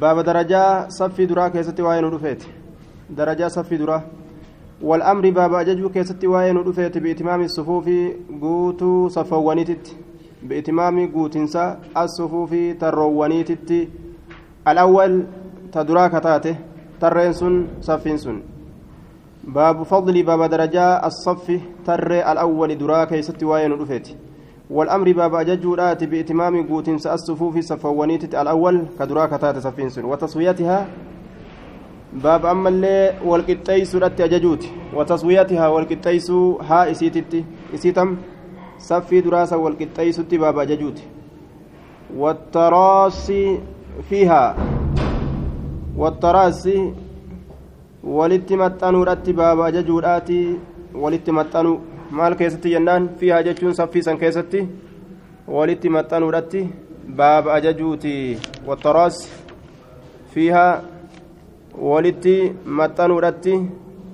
باب درجة صفي درا كيست وين رفيت درجة صفي درا والأمر باب أججو كيست وين رفيت بإتمام الصفوف قوتو صفوانيتت بإتمام قوتنسا الصفوف تروانيتت الأول تدرا كتاته ترين سن باب فضل باب درجة الصف تر الأول درا كيست وين رفيت والأمر باب أججورات بإتمام قوتين الصفوف صفوانيت الأول كدراك تات سفينس وتصويتها باب أما اللي والقطيس رت أججوت. وتصويتها والقطيس ها إسيتت. إسيتم صفي دراسة والقطيس باب أججوت. والتراصي فيها. والتراصي maxxanuudhatti baaba ajajuudhaati walitti maxxanuu maal keessatti jennaan fiihaa jechuun saffiisan keessatti walitti maxxanuudhatti baaba ajajuuti wattaraas fiihaa walitti maxxanuudhatti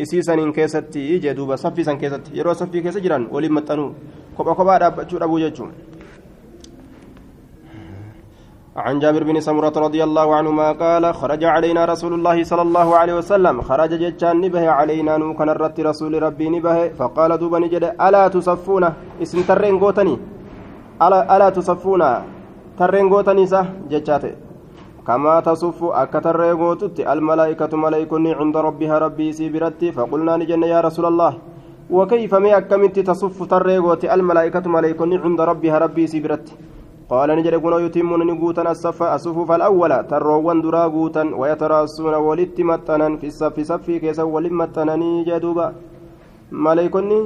isiisaniin keessatti jee duuba saffiisan keessatti yeroo saffii keessa jiran waliin maxxanuu kopha kophaa dhaabbachuu dhabuu jechuun عن جابر بن سمرة رضي الله عنهما قال خرج علينا رسول الله صلى الله عليه وسلم. خرج جتان نبه علينا نوكن الرت رسول ربي نبه. فقال دوبا نجد ألا تصفون؟ اسم ترين قوتني ألا, ألا تصفون؟ ترين قوتني سه جتات كما تصف أكتر قوتت الملائكة ملائكني عند ربها ربي سيبرتي. فقلنا نجن يا رسول الله وكيف ما أكملت تصف ترين الملائكة ملائكني عند ربها ربي سيبرتي. قال نجد كن يتمون نقوتا الصف الصفوف الأولى تروان درا قوتا ويتراصون ولت متنا في الصف صفي كيسا ولت متنني جدوبا ملائكني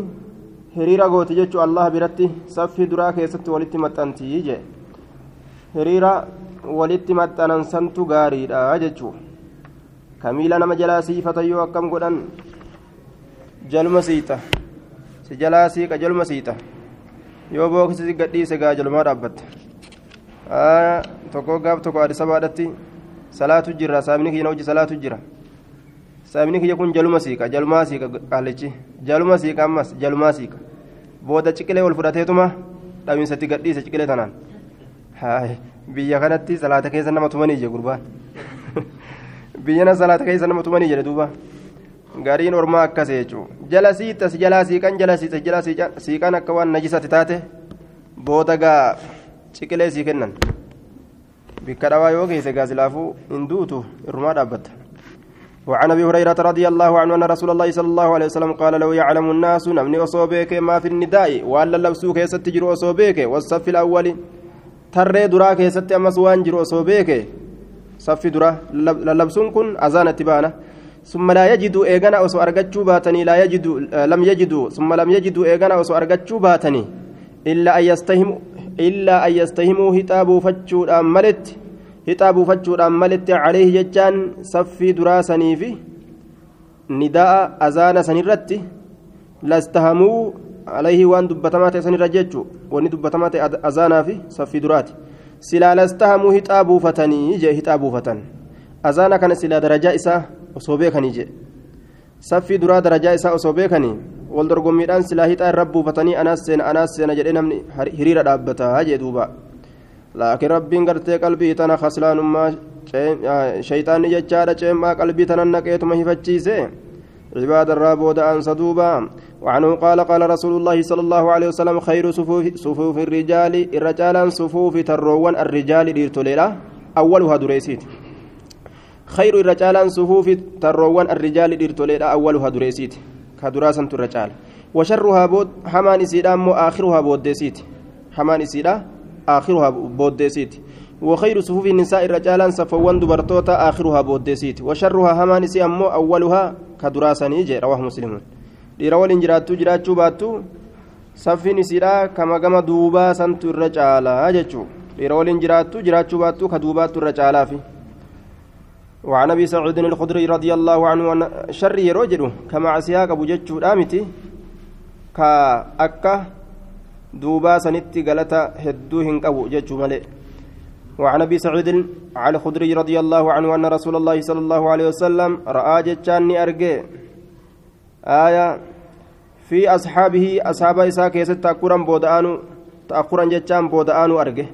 hiriira gooti jechuu allah biratti saffii duraa keessatti walitti maxxantii je hiriira walitti maxxanansantu gaariidha jechuu kamiila nama jalaa siifatan yoo akkam godhan jaluma siita si jalaa siiqa jaluma siita yoo booksisi gadhiise gaa jalumaa dhaabbatte tokko gaaf tokko addis abaadhatti salaatu jira saamini kiyya hojii salaatu jira saamini kiyya kun jaluma siiqa jalumaa siiqa qaallichi jaluma siiqa ammas jalumaa siiqa booda ciqilee ol fudhateetuma dhabiinsatti gadhiise ciqilee tanaan biyya kanatti salaata keessa nama tumanii je gurbaan biyyana salaata keessa nama tumanii jedhe duuba gariin ormaa akkasee jechuun jala siitas jalaa siiqan jala siiqan akka waan najisatti taate booda gaa ciqilee sii kennan. Bikka dhawaa yoo geesse gaasilaafuu hin duutu irrumaa dhaabbatta وعن ابي هريره رضي الله عنه ان رسول الله صلى الله عليه وسلم قال لو يعلم الناس نمني اصوبك ما في النداء ولا لبسوك يستجر اصوبك والصف الأول ترى دراك يست امس وانجر اصوبك صف درا للبسون كن اذان تبانه ثم لا يجدوا ايغنا اسو ارغچو باتني لا يجدوا لم يجدوا ثم لم يجدوا ايغنا اسو ارغچو باتني الا ان يستهموا illaa an yastahimuu hixaa buufachuudhaan maletti hixaa buufachuudhaan maletti caleehi jechaan saffii duraa saniifi nida'a azaana sanirratti lastahamuu dubbatamaa ta'e sanirra jechuu wanni dubbatamaa ta'e azaanaa fi saffii duraati silaa lastahamuu hixaa buufatanii jee hixaa buufatan azaana kana silaa darajaa isaa osoo beekanii jee saffii duraa darajaa isaa osoo beekanii wal dorgommiidhaan silaa hixaa irra buufatanii anaas seena anaas seena jedhee namni hiriira dhaabbataa jee duuba laakiin rabbiin gartee qalbii tana kaslaanummaa shayxaanni jechaadha ceemaa qalbii tanan naqeetuma hifachiise عباد الرابود أنس دوبا وعنه قال قال رسول الله صلى الله عليه وسلم خير صفوف, صفوف الرجال الرجال صفوف تروان الرجال ديرتوليلا أولها دريسيت خير الرجال صفوف تروان الرجال ديرتوليلا أولها دريسيت كدراسة الرجال وشرها بود حمان إسيدا مو آخرها بوديسيت حمان إسيدا آخرها بوديسيت وخير صفوف النساء الرجال صفوان دبرتوتا آخرها بوديسيت وشرها حمان إسي أمو أولها كدراسة نيجي رواه مسلم dhiira waliin jiraattuu jiraachuu baattu saffiin isiidha kama gama duubaa santu irra caalaa jechuu. Dhiira waliin jiraattuu jiraachuu baattu وعن أبي سعود الخدري رضي الله عنه أن شر يروجد كما عسياق أبو جتشو دامتي كأكا دوبا سنتي غلطة هدو هنقبو جتشو ملئ. وعن أبي سعود الخدري رضي الله عنه أن رسول الله صلى الله عليه وسلم رأى جتشاني ارجي آية في أصحابه أصحاب إساء كيست تأكورا بودآنو تأكورا جتشان بودآنو أرجه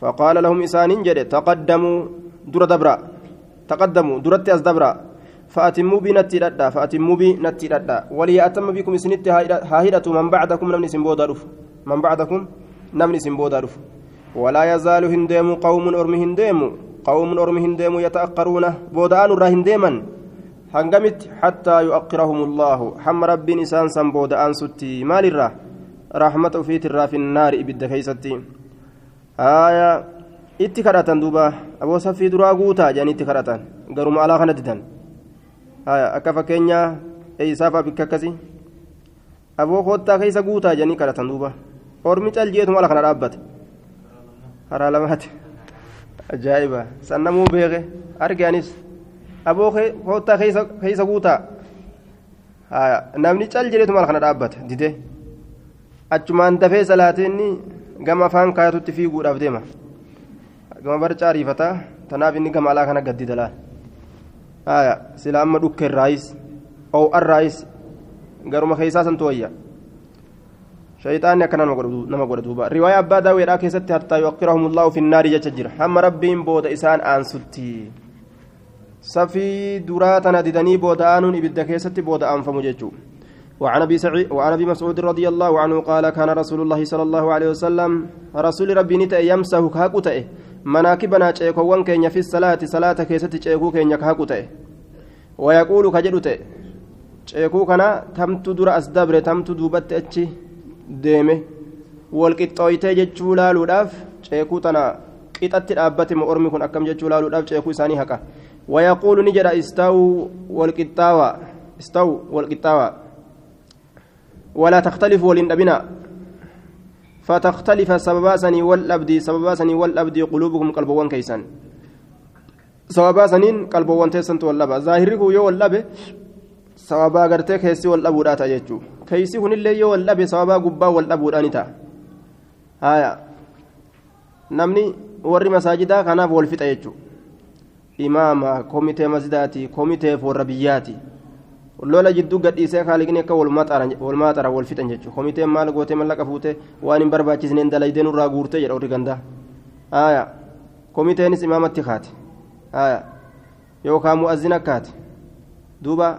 فقال لهم إسان جد تقدموا در دبرا تقدموا. درت أز دبرا. فأتموا بي نتي ردا فأتموا بي نتي ردا وليأتم بكم سنت هاهدة من بعدكم نمني سنبودا رف من بعدكم نمني سنبودا رف ولا يزال هندم قوم أرم هندم قوم أرم هندم يتأخرون. بودآن را هندما هنجمت حتى يؤخرهم الله. حم رب نسان سن بودآن ستي مال الرا رحمة في النار. إبد كيستي آية itti kadhatan duuba aboo saffii duraa guutaa jedhanii itti kadhatan garuma alaa kana didan akka fakkeenyaa eeysaafaa bikka akkasii aboo koottaa keessa guutaa jedhanii kadhatan duuba ormi caljeetuma ala kana dhaabbate karaa lamaati ajaa'iba sannamuu beeke argaanis aboo koottaa keessa guutaa namni cal jedheetuma ala kana dhaabbate didee achumaan dafee salaatiin gama afaan kaayatutti fiiguudhaaf deema. Gama barcaa riifataa tanaaf inni gama alaa kana gaddi dalaan haya sila amma dhukke irraayis oo'arraayis garuma keessaa santu wayya shayxaanni akka nama godha duuba riwaaya abbaa daawweedhaa keessatti hattaa yuqirahum allaahu fi nnaari jecha jira hamma rabbiin booda isaan aansutti safii duraa tana didanii booda aanuun ibidda keessatti booda aanfamu jechuu وعن ابي سعيد وعن ابي مسعود رضي الله عنه قال كان رسول الله صلى الله عليه وسلم رسول ربي نتا يمسح كاكوته مناكبنا fi salaati salaata keessatti ceekuu keenya kahaku ta'e wayaquulu ka jedhu ta'e ceekuu kana tamtu dura as dabre tamtu duubatti achi deeme walqixxooytee jechuu laaluudhaaf ceekuu tana qixatti dhaabbate mo ormi kun akkam jechuu laaluudhaaf ceekuu isaanii haqa wayaquulu ni jedha istawu walqixxaawa istawu walqixxaawa ولا تختلف ولن أبنا فتختلف سبباسني والأبدي سبباسني والأبدي قلوبكم قلبوان كيسان سبباسنين قلبوان تيسنت واللبا ظاهره يو dhabuudhaa ta'a jechuudha keessi kunillee yoo wal dhabe sababaa gubbaa wal dhabuudhaa ni ta'a haaya namni warri masaajidaa kanaaf wal fixa jechuudha imaama komitee masjidaati komiteef warra lola jidduu gadhiisee kaaliqni akka walumaa xara wal fixan jechuudha komiteen maal gootee mallaqa fuutee waan hin barbaachisneen dalaydee nurraa guurtee jedha warri gandaa haaya komiteenis imaamatti kaate haaya yookaan mu'azzina kaate duuba.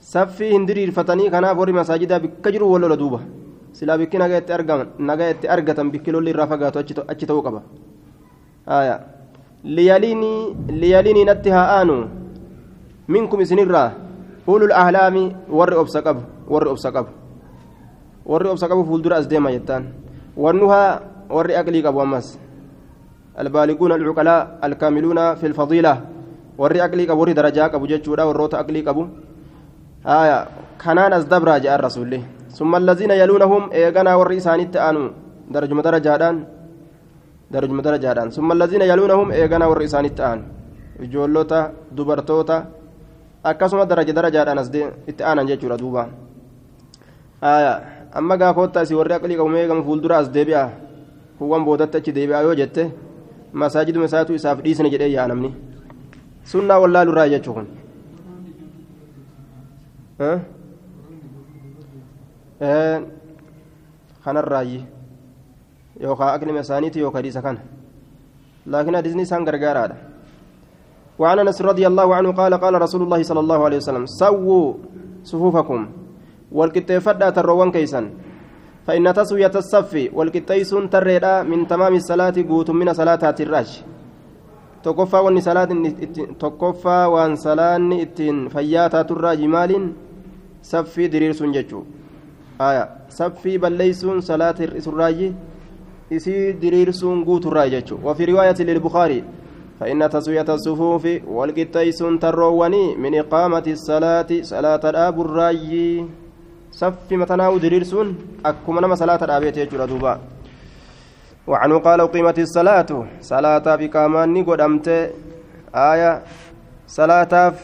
saffii hin diriirfatanii kanaaf warri masaajidaa bikka jiru wal lola duuba silaa bikki nagaa itti argatan bikki lolli irraa fagaatu achi ta'uu qaba liyaliinii natti haa aanu minkum isinirraa ulul ahlaami warri obsa qabu warri obsa qabu warri obsa qabu fuuldura as deema jettaan wannuhaa warri aqlii qabu ammas البالغون العقلاء الكاملون في الفضيلة warri aqlii qabu warri darajaa qabu jechuudha warroota aqlii qabu آية كنان أزدبرا جاء الرسول ثم الذين يلونهم إيغانا ور إسانيت آنو درج مدرجادان درج مدرجادان ثم الذين يلونهم إيغانا ور إسانيت آن إجولوتا دبرتوتا akkasuma daraja darajaadhaan as itti aanan jechuudha duuba amma gaafotta isii warri aqlii qabu meeqama fuuldura as deebi'a kuwwan boodatti achi deebi'a yoo jette masaajiduma isaatu isaaf dhiisne jedhee yaa namni sunnaa wallaalurraa jechuu kun kanarraayi yookaan aqlima isaaniiti yookaan hadiisa kana laakiin hadiisni isaan gargaaraadha وعن انس رضي الله عنه قال قال رسول الله صلى الله عليه وسلم سووا صفوفكم والكتفدا تروان كيسا فإن تسوية الصف والكتيس تريدا من تمام الصلاة قوت من صلاة الراج تكفى وان صلاة تكفى وان صلاة اتين فياتا الراج مال saffii diriirsuun jechuun saffii balleessuun salaata hir'isurraayi isii diriirsuun guuturraayi jechuun wafi riwaayati lilbukaarii فإن تسوية الصفوف والقطيسون ترووني من إقامة الصلاة صلاة الآب الراي صف متناو دريرسون أكما صلاة الآبيت يجرى دوبا. وعنه قال أقيمت الصلاة. صلاة بكامان نقود أمتي آية صلاة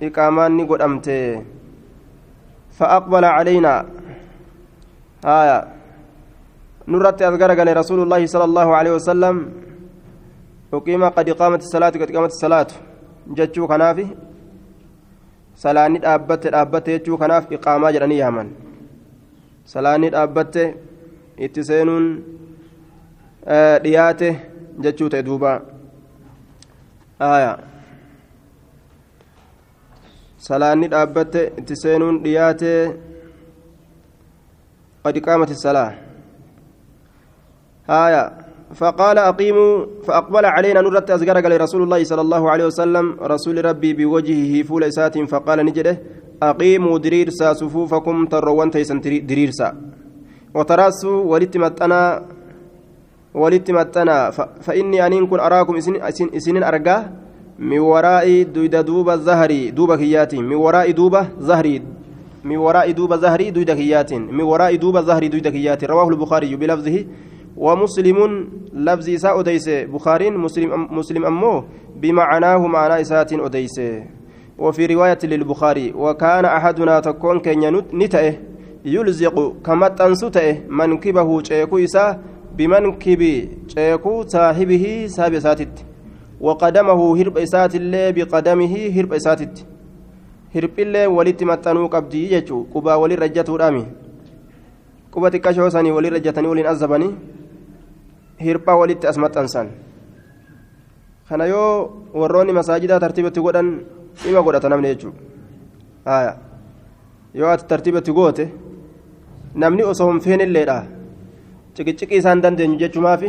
بكامان نقود أمتي فأقبل علينا. آية نرت أذكر رسول الله صلى الله عليه وسلم. أقيم قد قامت الصلاة قد قامت الصلاة جتشو كنافي salaanni dhaabbatte dhaabbatte jechuu kanaaf iqaamaa jedhanii yaaman salaanni dhaabbatte itti seenuun dhiyaate jechuu ta'e duuba salaanni dhaabbatte itti seenuun dhiyaate qad qaamati salaa aayaa فقال أقيموا فأقبل علينا نرت أزجر قال رسول الله صلى الله عليه وسلم رسول ربي بوجهه فول إسات فقال نجده أقيموا دريرسا صفوفكم تروان تيسن دريرسا وتراسوا ولتمتنا ولتمتنا فإني أن كن أراكم إسنين أرقاه من وراء دويدا دوبا زهري دوبا كيات من وراء دوبا زهري من وراء دوبا زهري دويدا كيات من وراء دوبا زهري دويدا كيات رواه البخاري بلفظه. ومسلم لفظ إساء أديس. بخاري مسلم مسلم أمه بمعناه معنى إساءة أديس. وفي رواية للبخاري وكان أحدنا تكون كن نتأه يلزق كما تنسته منكبه شيكو إساء بمنكب شيكو صاحبه سابي ساتت. وقدمه هرب إسات الله بقدمه هرب إساتت. هرب الله ولت متنو قبدي يجو قبا ولي رجته رامي. قبا تكشو ساني ولي رجتني ولين أزبني hirphaa walitti as maxxansan kana yoo warroonni masaajidaa tartiibatti godhan dhima godhata namni jechuudha yoo ati tartiibatti goote namni osoo hin feenilleedha ciqiciqii isaan dandeenyu jechumaafi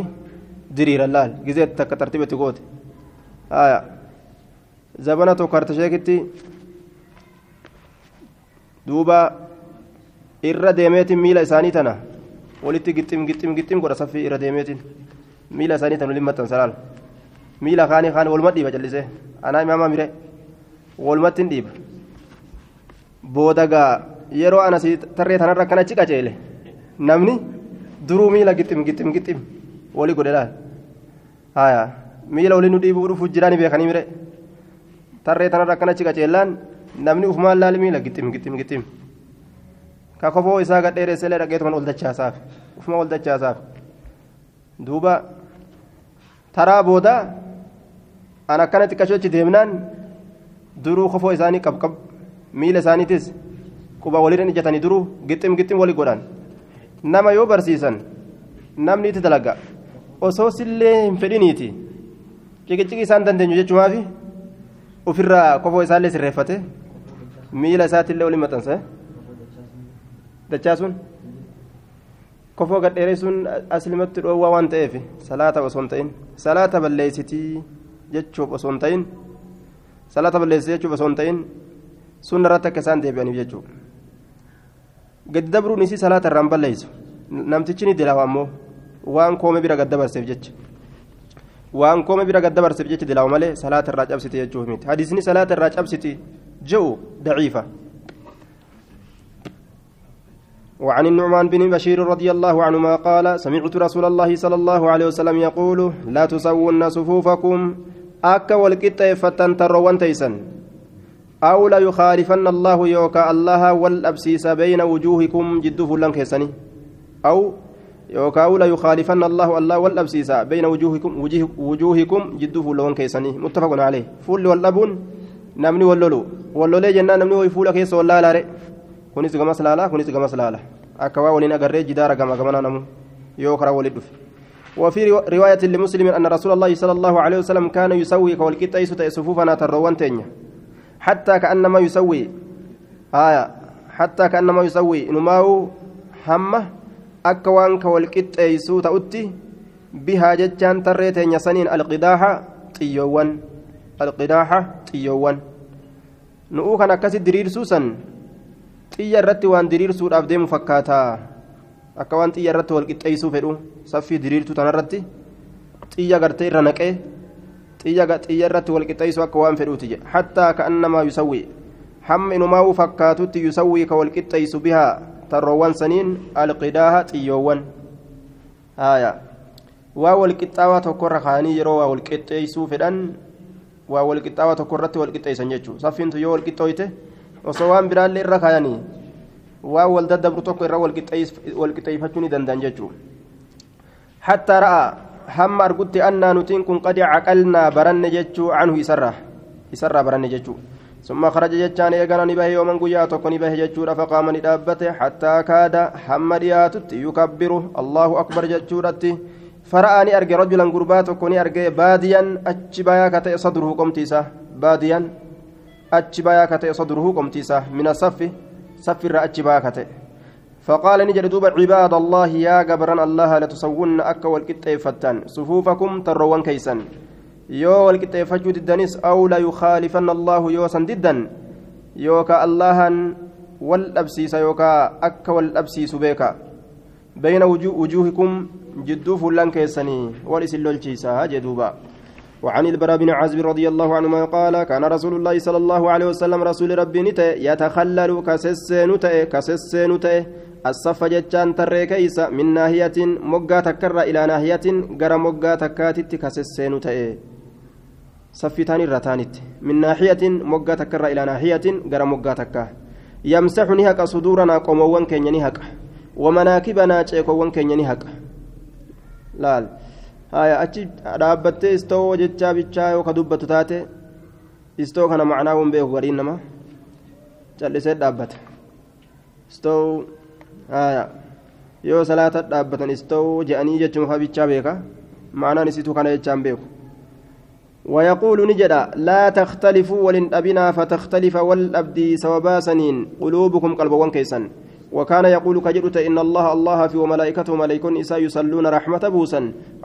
diriira laal gizee takka tartiibatti goote zabana tokko hartasheekitti duuba irra deemeetiin miila isaanii tana walitti gixxim gixxim gixxim godha saffii irra deemeetiin miila isaanii tan waliin maxxansa laal miila kaanii kaan waluma dhiiba callisee anaa imaamaa mire walumatti hin dhiiba booda gaa yeroo ana si tarree tanarra akkana achi qaceele namni duruu miila gixxim gixxim gixxim walii godhe laal haya miila waliin nu dhiibuu dhufuuf jiraani beekanii mire tarree tanarra akkana achi qaceellaan namni ufumaan laal miila gixxim gixxim gixxim ka kofoo isaa gadheeresselee dhaqeetuman ol dachaasaaf ufuma ol dachaasaaf duuba taraa booda an akkana xiqqashochi deemnaan duruu kofoo isaanii qabqab miila isaaniitis quba waliin ijjatanii duruu gixxim gixxim walii godhan nama yoo barsiisan namni itti dalaga osoo sillee hin fedhiniiti ciqiciqi isaan dandeenyu jechumaafi ofirraa kofoo isaallee sirreeffate miila isaatiillee waliin maxxansa dachaasuun kofoo gadheeressuun aslimatti dhoowwaa waan ta'eef salaata osoo hin ta'in salaata balleessitii jechuuf osoo hin ta'in salaata balleessii jechuuf osoo hin ta'in sunna irratti akka isaan deebi'aniif jechuudha gadi dabruun isii salaata irraan balleessu namtichi ni dilaawa ammoo waan koome bira gad jecha waan koome bira gad jecha dilaawa malee salaata irraa cabsiti jechuuf miti hadiisni salaata irraa cabsiti je'u daciifa. وعن النعمان بن بشير رضي الله عنهما قال سمعت رسول الله صلى الله عليه وسلم يقول لا تسوون صفوفكم أكا والكتة فتن تروان تيسن. أو لا يخالفن الله يوكا الله والأبسيس بين وجوهكم جد فلان كيسني. أو يوكا أو لا يخالفن الله الله والأبسيس بين وجوهكم وجوه وجوهكم جد فلان كيسني. متفق عليه. فل والأبون نمني واللولو. واللولي جنان نمني ويفول كيس والله لا رئ kunis gamas laala kunis gamas laala akka waa waliin agarree jidaara gama gamana namu yoo karaa walit dhufe. وفي رواية لمسلم أن رسول الله صلى الله عليه وسلم كان يسوي كوالكتا يسوي صفوفنا تروان تنيا حتى كأنما يسوي آية حتى كأنما يسوي نماو همه أكوان كوالكتا يسوي تأتي بها جتان تريتين يسنين القداحة تيوان القداحة تيوان نؤوكا نكاسي درير سوسن xiyya irratti waan diriirsuudhaaf deemu fakkaata akka waan xiyya irratti wal qixxeessuu fedhu saffii diriirtuu tanarratti xiyya gartee irra naqee xiyya irratti wal qixxeessuu akka waan fedhuuti jedhe hattaa ka'annamaa yusawwi hamma inumaa'uu fakkaatutti yusawwi ka wal qixxeessu bihaa tarroowwan saniin alqidaaha xiyyoowwan haaya waa wal qixxaawaa tokkorra kaanii yeroo waa wal qixxeessuu fedhan waa wal qixxaawaa tokkorratti wal qixxeessan jechuudha saffiintu yoo wal qixxooyte osoo waan biraallee irra kaayanii waan wal daddabru tokko irra wal qixxeeffachuu ni danda'an jechuudha hattaa ra'a hamma argutti annaa nutiin kun qadi caqalnaa baranne jechuu canhu isarraa isarraa baranne jechuu ثم خرج جتان إيغانا نبه يوما قيا تكون نبه جتشورا فقام ندابته حتى كاد حمد ياتت يكبر الله أكبر جتشورتي فرآني أرجع رجلا قربات وكوني أرجع باديا أتشبايا كتئ صدره قمتيسا باديا أتشبايا كتئ صدره قمتيسا من الصف صف الرأى أتشبايا كتئ. فقال نجد دوب عباد الله يا جبران الله لتسون أكا والكتئفتان صفوفكم تروان كيسا يو والكتئفتشو ددنس أو لا يخالفن الله يوسا ددا يوكا اللها والأبسيس يوكا أكا والأبسيس بيكا بين وجوهكم جدو فلان كيسني. ولسل لولشيسا جدوبا. وعن البراء بن عازب رضي الله عنهما قال كان رسول الله صلى الله عليه وسلم رسول ربي نتأ يتخلل كسسين تأ كسسين تأ الصف جتان ترى كيسا من ناحية مقا تكر إلى ناحية غرا مقا تكاتت كسسين تأ صفتان الرتانت من ناحية مقا تكر إلى ناحية غرا مقا تكا يمسح نهك صدورنا قموان كن نهك ومناكبنا تشيكوان نهك. laal haya achi dhaabbattee istoo jechaa bichaa yoo ka dubbatu taate istoo kana macnaa won beeku gariin nama callisee dhaabbata istoo yoo salaata dhaabbatan istoo je'anii jechuun ka bichaa beeka macnaan isitu kana jechaan beeku ويقول نجدا لا تختلفوا ولن أبنا فتختلف والأبدي سوابا سنين قلوبكم قلبوان كيسا وكان يقول كجرت إن الله الله في وملائكته ملائكون إسا يصلون رحمة بوسا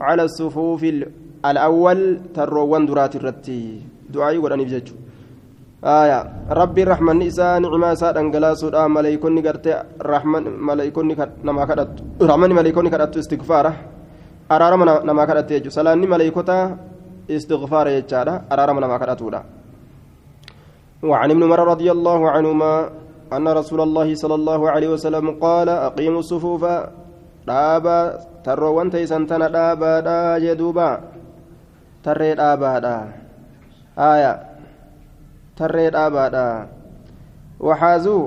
على الصفوف الأول تروان درات الرتي. دعائي وراني بججو آية. ربي الرحمن إسا نعما ساد أنقلاس ملائكون قرت رحمن ملائكون نما كدت رحمن ملائكون كدت استغفارة. أرارم نما كدت يجو سلاني ملائكوتا استغفار يجارة أرارم نما كدتودا وعن ابن عمر رضي الله عنهما أن رسول الله صلى الله عليه وسلم قال أقيموا الصفوف dhaaba tarroowwan teeysan tana dhaabaadha jedhuuba tarree dhaabaadha haya tarree dhaabaadha waxaazuu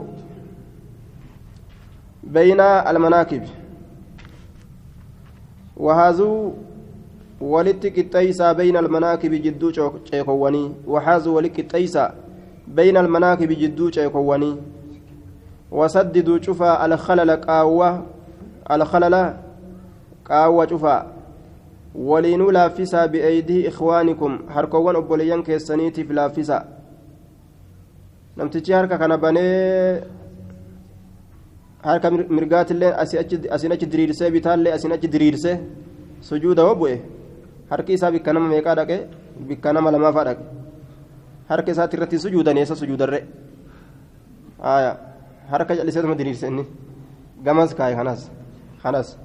bayna almanaakib wahaazuu walitti qixxeeysaa bayna almanaakibi jidduu ceekowwanii waxaazuu walitti qixxeeysaa bayna almanaakibi jidduu ceekowwanii وسددوا شفا الخلل قاوة الخلل قاوة شفا ولينوا لافسا بأيدي إخوانكم حركوان أبوليان كيسانيتي في لافسا namtichi harka kana banee harka mirgaatillee asin achi diriirsee bitaallee asin achi diriirsee sujuuda hoo bu'e harki isaa bikka nama meeqaa dhaqe bikka nama lamaafaa dhaqe harka isaatti irratti sujuudan eessa sujuudarre aayaa harka jalliseetuma diriirse inni? Gamas kaaye kanas kanas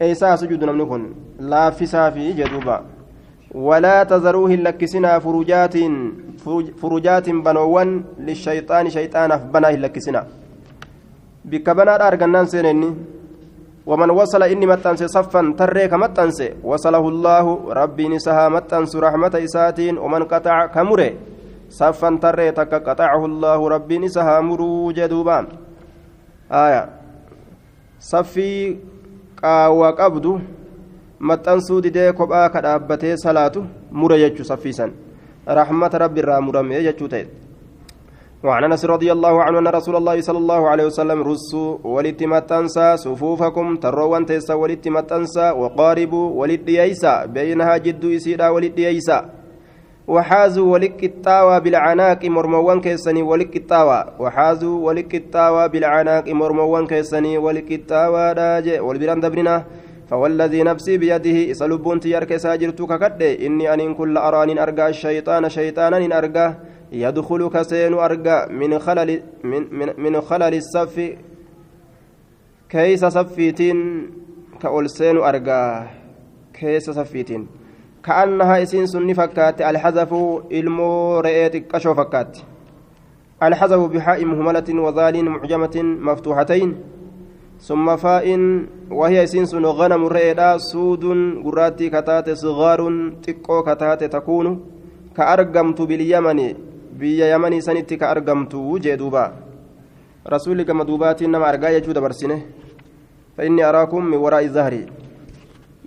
eeysaa sujuudu namni kun laaffisaa fi jedhuuba ولا تذروه لكسنا فروجات فروجات بنوان للشيطان شيطان بنا لكسنا بك بنا أرجنان سنني ومن وصل إني متنس صفا تريك متنس وصله الله ربي نسها متنس رحمة إساتين ومن قطع كمره saffan tarree takka qaxacahu llaahu rabbiin isa haa muruu jeduubaan aya saffii qaawwa qabdu maxxansuu didee kophaa ka dhaabbatee salaatu mure jechuu saffiisan rabbi irraa murame jechuu ta'e وعن انس رضي الله عنه ان رسول الله صلى الله عليه وسلم رسوا ولتمتنسا صفوفكم تروان تيسا ولتمتنسا وقاربوا ولدييسا بينها جد يسيدا ولدييسا وحازوا ولك التاوى بالعناق مرموان كيسني ولك التاوى وحازوا ولك التاوى بالعناق مرموان كيسني ولك التاوى راجع والبران دبرنا. فوالذي نفسي بيده سلبون تيارك ساجرتك كد إني أن كل أران أرجع الشيطان شيطانا أرجع يدخل كسين أرجع من خلل من, من, من خلل الصف كيس صفيتين. كأولسين أرجع كيس صفيتين. كأنها إسين سني فكات الحذف إلمو رئيت كشو فكات الحذف بحاء مهملة وذال معجمة مفتوحتين. ثم فاء وهي إسين سن غنم رئيدا سود قراتي كتات صغار تقو كتات تكون. كأرقمت باليمن biyya yamanii sanitti ka argamtu jee duuba rasuulli gama duubaatiin nama argaa jechuu dabarsine fa inni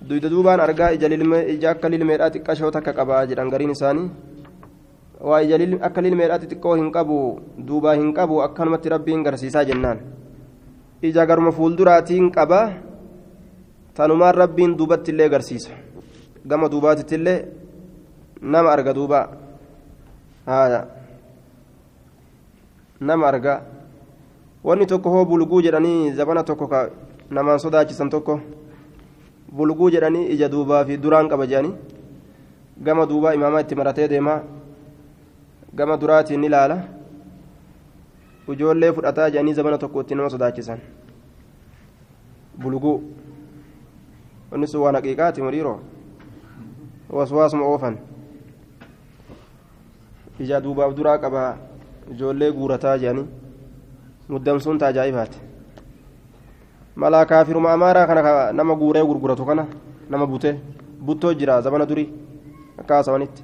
duyda duubaan argaa ija akka lilmeedhaa xiqqashoo takka qabaa jedhan gariin isaanii waa ija akka lilmeedhaa xixiqqoo hin qabu duubaa hin qabu akkanumatti rabbiin garsiisaa jennaan ija garuma fuulduraatiin qaba tanumaan rabbiin duubatti illee agarsiisa gama duubaatitti illee nama arga duuba haaya nama arga wanni tokko hoo bulguu jedhanii zabana tokko ka namaan sodaachisan tokko bulguu jedhanii ija duubaa fi duraan qaba jedhanii gama duubaa imaamaa itti maratee deemaa gama duraatiin ni laala ijoollee fudhataa jedhanii zabana tokko itti nama sodaachisan bulguu wanni sun waan haqiiqaati muriiroo waswaasuma oofan ija duubaaf duraa qaba ijoollee guurataa jedhanii muddamsuun taajaa'ibaati malaa kaafiruma amaaraa kana nama guuree gurguratu kana nama butee buttoo jira zabana durii akka haasawanitti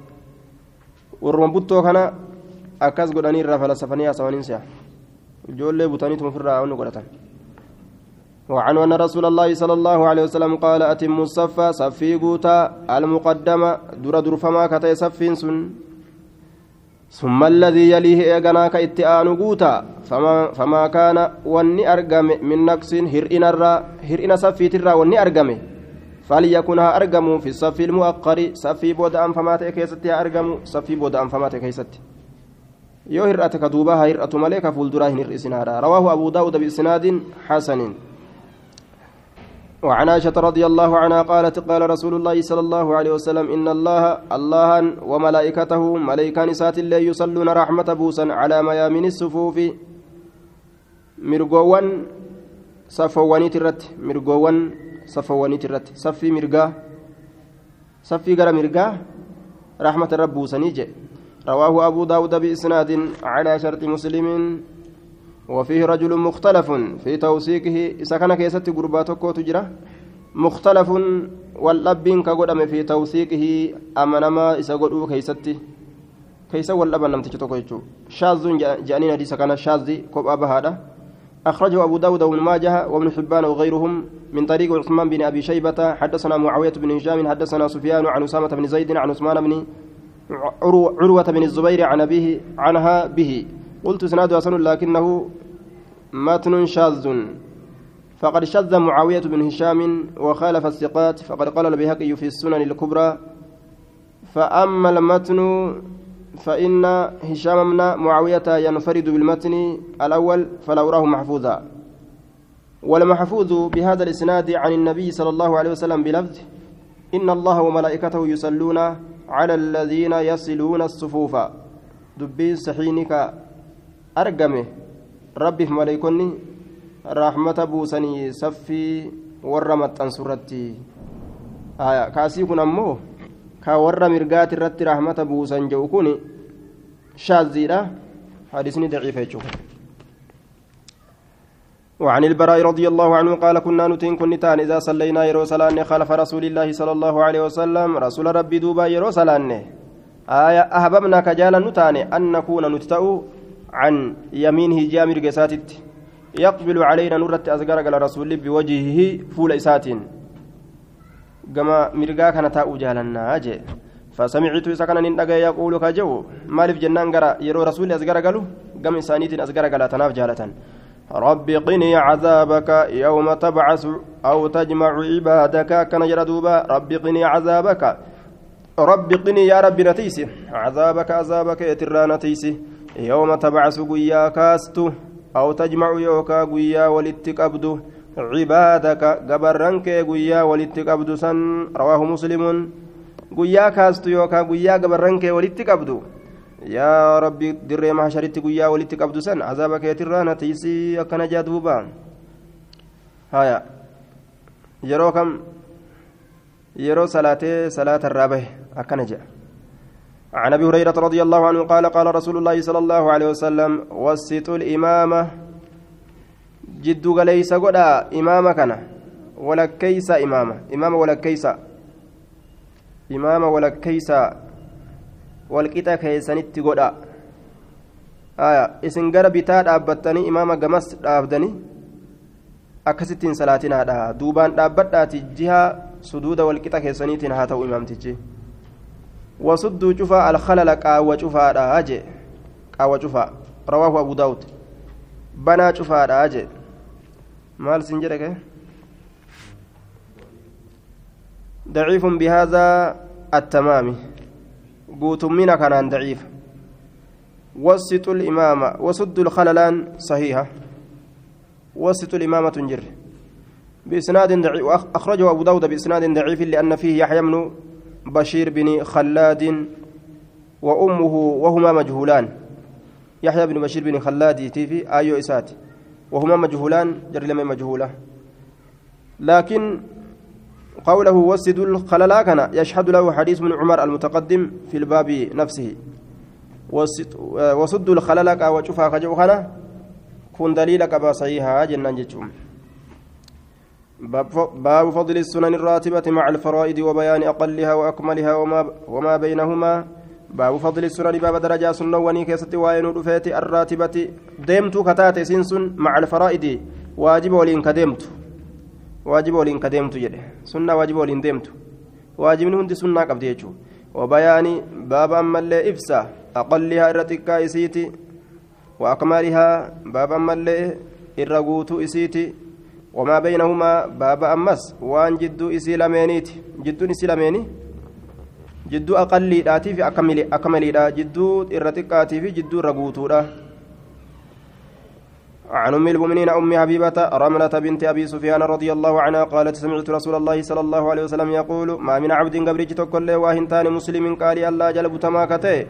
warruma buttoo kana akkas godhanii irraa falasafanii haasawaniin si'a ijoollee butaniituma ofirraa wanni godhatan وعنه أن رسول الله صلى الله عليه وسلم قال أتم الصف صفي قوتا المقدمة در در فما كتي صفين سن ثم الذي يليه إيغناك اتآن قوتا فما, فما كان واني أرقم من نقص هرئن الرا هرئن صفي ترى واني أرقم فليكنها أرقم في الصف المؤقر صفي بود أنفمات كيستي أرقم صفي بود hir'ate ka duubaa haa hir'atu malee ka fuulduraa hin hir'isinaadha. Rawaahu abuu daawuda biisnaadin xasanin وعن عائشة رضي الله عنها قالت قال رسول الله صلى الله عليه وسلم إن الله الله وملائكته ملائكة نسات الله يصلون رحمة بوسا على ميامن الصفوف. مرقوان صفواني ترت مرقوان صفواني ترت صفي مرقا صفي قرى مرقا رحمة رب بوسا رواه أبو داود بإسناد على شرط مسلم. وفيه رجل مختلف في توثيقه كان كيست قرباتك تجرى مختلف واللبين كقدم في توثيقه أمنما إذا قدوا كيستي. كيس واللبن لم تجتوك شاذ جانين حديث كان شاذ كوب أبا هذا. أخرجه أبو داود وابن ماجه وابن حبان وغيرهم من طريق عثمان بن أبي شيبة. حدثنا معاوية بن هشام حدثنا سفيان عن أسامة بن زيد عن عثمان بن عروة بن الزبير عن أبيه عنها به. قلت سناد حسن لكنه متن شاذ. فقد شذ معاوية بن هشام وخالف الثقات فقد قال البيهقي في السنن الكبرى فأما المتن فإن هشام بن معاوية ينفرد بالمتن الأول فلا أراه محفوظا. والمحفوظ بهذا الإسناد عن النبي صلى الله عليه وسلم بلفظ إن الله وملائكته يصلون على الذين يصلون الصفوف. دبي سحينك أرقمه ربي في ملائكني رحمة بوسني سفي ورمت أنصرتي آية. كاسي كن أمو كور مرقات الرت رحمة بوسن جوكوني شاذيرة حديثني ضعيف يشوف وعن البراء رضي الله عنه قال كنا نتين كنتان إذا صلينا يرو سلاني خلف رسول الله صلى الله عليه وسلم. رسول ربي دوبا يرو آية. أحببنا كجالا نتاني أن نكون نتتأو عن يمينه جامر قساتت يقبل علينا نرت أزقر على رسول بوجهه فول إسات كما مرقا كان تاء جالنا أجي فسمعت كان ننقى يقول كجو. مالف جنان قرأ يرو رسول أزقر قالوا قم إنسانيت أزقر قال تناف رب قني عذابك يوم تبعث أو تجمع عبادك كان جردوبا رب قني عذابك. رب قني يا رب نتيسي. عذابك عذابك يترى نتيسي. يوم تبعث قيا كاستو أو تجمع يوكا قيا ولتقبدو عبادك قبرنك قيا ولتقبدو سن رواه مسلم قيا كاستو يوكا قيا قبرنك ولتقبدو mahasharitti guyyaa walitti qabdu san azaaba keetirraa natiisii akkana jaa duuba haya yeroo kam yeroo salaatee salaata irraa bahe akkana jedha عن ابي هريره رضي الله عنه قال قال رسول الله صلى الله عليه وسلم وسطوا الامامه جد ليس غدا امامه كان ولا كيس امامه امامه ولا كيس امامه ولا كيس walqixa keessanitti godha isin gara bitaa dhaabbattanii imaama gamas dhaabdanii akkasittiin salaatinaadha duubaan dhaabbadhaati jiha suduuda walqixa keessaniitiin haa ta'u imaamtichi alkhalala qaawwa cufaadha jee qaawwa cufaa rawaahu abu daawud banaa cufaadha jee maal sin jedhe kee ضعيف بهذا التمام. قوت من كان ضعيف. وسط الإمامة وسد الخللان صحيحة. وسطوا الإمام تنجر. بإسناد ضعيف أخرجه أبو داود بإسناد ضعيف لأن فيه يحيى بن بشير بن خلاد وأمه وهما مجهولان. يحيى بن بشير بن خلاد تيفي آيو إسات. وهما مجهولان جر لما مجهولة. لكن قوله وسد الخللا كان يشهد له حديث من عمر المتقدم في الباب نفسه. وسد الخللا وشوفها كجوخنا كن دليلك بصيحة جنان جتشوم. باب فضل السنن الراتبة مع الفرائض وبيان أقلها وأكملها وما, وما بينهما. باب فضل السنن باب درجة سنة وني كيست وين رفيت الراتبة. ديمت كتات سنسن مع الفرائض. واجب ولين كديمت واجب ولين كديمت جده. سنة واجب ولين ديمت واجب هندي سنة قبل وبيان باب أما اللي إفسا. أقلها الرتكا إسيتي. وأكملها باب أما اللي الرقوت إسيتي. وما بينهما باب أمس. وان جدو إسي لمينيت. جدو إسي لميني؟ جدو أقلي داتي في أكملي أكملي دا. جدو إرتقاتي في جدو رقوتو دا. عن أم المؤمنين أم حبيبة رملة بنت أبي سفيان رضي الله عنها قالت سمعت رسول الله صلى الله عليه وسلم يقول ما من عبد قبرج تكل واهنتان مسلم قال الله جلب تماكته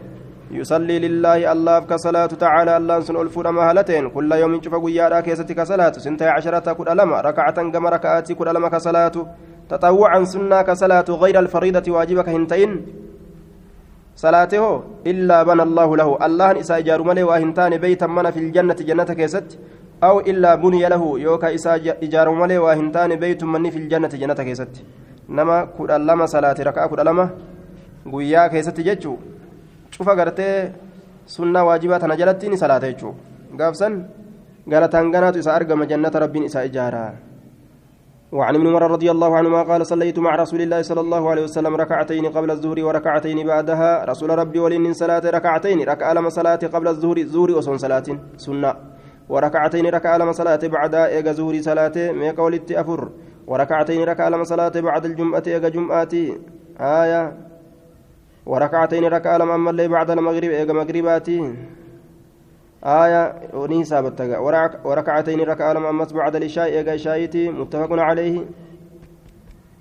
يصلي لله الله كصلاة تعالى الله سن ألفون مهلتين. كل يوم شوف قيادا كيستي كصلاة. سنتي عشرة كل ألم. ركعة كم ركعات كل ألم كصلاة. تطوعا سنة كصلاة غير الفريضة واجبك هنتين. صلاته إلا بنى الله له. الله إسا إجار ملي وهنتان بيتا من في الجنة جنة كيست. أو إلا بني له. يوكا إسا إجار ملي وهنتان بيت من في الجنة جنة كيست. نما كل ألم صلاة. ركعة كل ألم. قيا كيست جتشو cufa gartee sunnaa waajibaa tana jalatti ni salaata jechuudha gaafsan galataan ganaatu isa argama jannata rabbiin isaa ijaaraa وعن ابن عمر رضي الله عنهما قال صليت مع رسول الله صلى الله عليه وسلم ركعتين قبل الظهر وركعتين بعدها. رسول ربي ولين صلاة ركعتين ركع لما صلاة قبل الظهر الظهر وصن صلاة سنة. وركعتين ركع لما صلاة بعدها إيجا ظهر صلاة ميقا أفر. وركعتين ركع لما صلاة بعد الجمعة إيجا جمعة. آية وركعتين ركعة لما أملي بعد المغرب إيجا مغرباتي. آية ونيسا بتجا وركعتين ركعة لما أمس بعد العشاء إيجا إشايتي متفق عليه.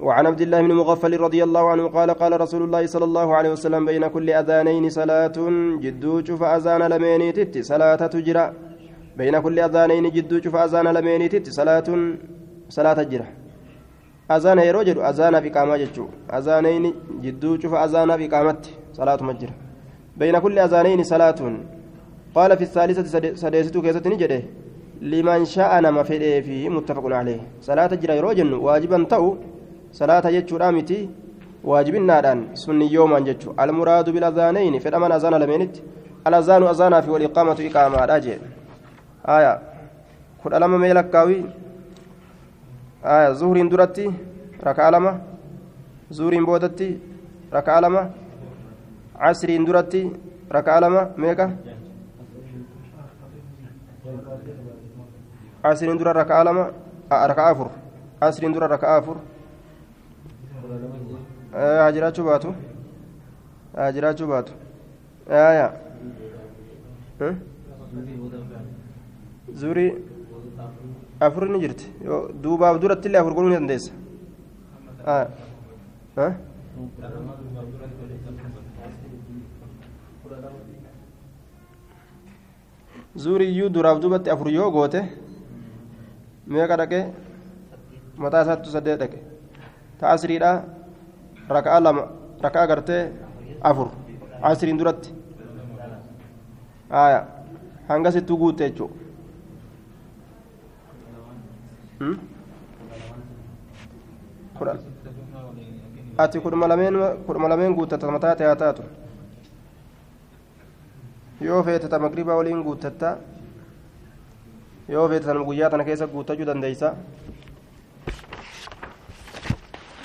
وعن عبد الله بن مغفل رضي الله عنه قال قال رسول الله صلى الله عليه وسلم بين كل أذانين صلاة جدو شوف أذان لميني تت صلاة تجرى. بين كل أذانين جدو شوف أذان لميني تت صلاة صلاة تجرى. Azaana yeroo jedhu azaanaaf iqaamaa jechuu azaanayni jidduu cufa azaanaaf iqaamatti salaatuma jira bayna kulli azaanayni salaatuun qaala fi saalisati sadeesituu keessatti ni jedhe liman sha'a nama fedhee fi muttafaqun calee salaata jira yeroo jennu waajiban ta'u salaata jechuudha miti waajibinnaadhaan sunniyyoomaan jechuu almuraadu bilazaanayni fedhaman azaana lameenitti alazaanu azaanaa fi waliqaamatu iqaamaadha jee aya kudha lama mee زهر درتي ركعة لما زهر بودتي ركعة لما عصر درتي ركعة لما ميكا؟ عصر در ركعة لما ركعة أفر. عصر در ركعة أفر. هاجرات شباتو. هاجرات شباتو. آية. زوري afur ni jirti duubaaf duratti illee afur godhuu ni dandeessa zuuriyyuu duraaf duubatti afur yoo goote meeqa dhaqe mataa isaattu saddeet dhaqe ta asriidha raka'aa lama raka'aa gartee afur asriin duratti hangasittuu guutte jechuudha ati kudhuma lameen guuttata mataa ta'e haa taatu yoo feete ta magribaa waliin guuttatta yoo feete tan guyyaa tana keessa guuttachuu dandeeysa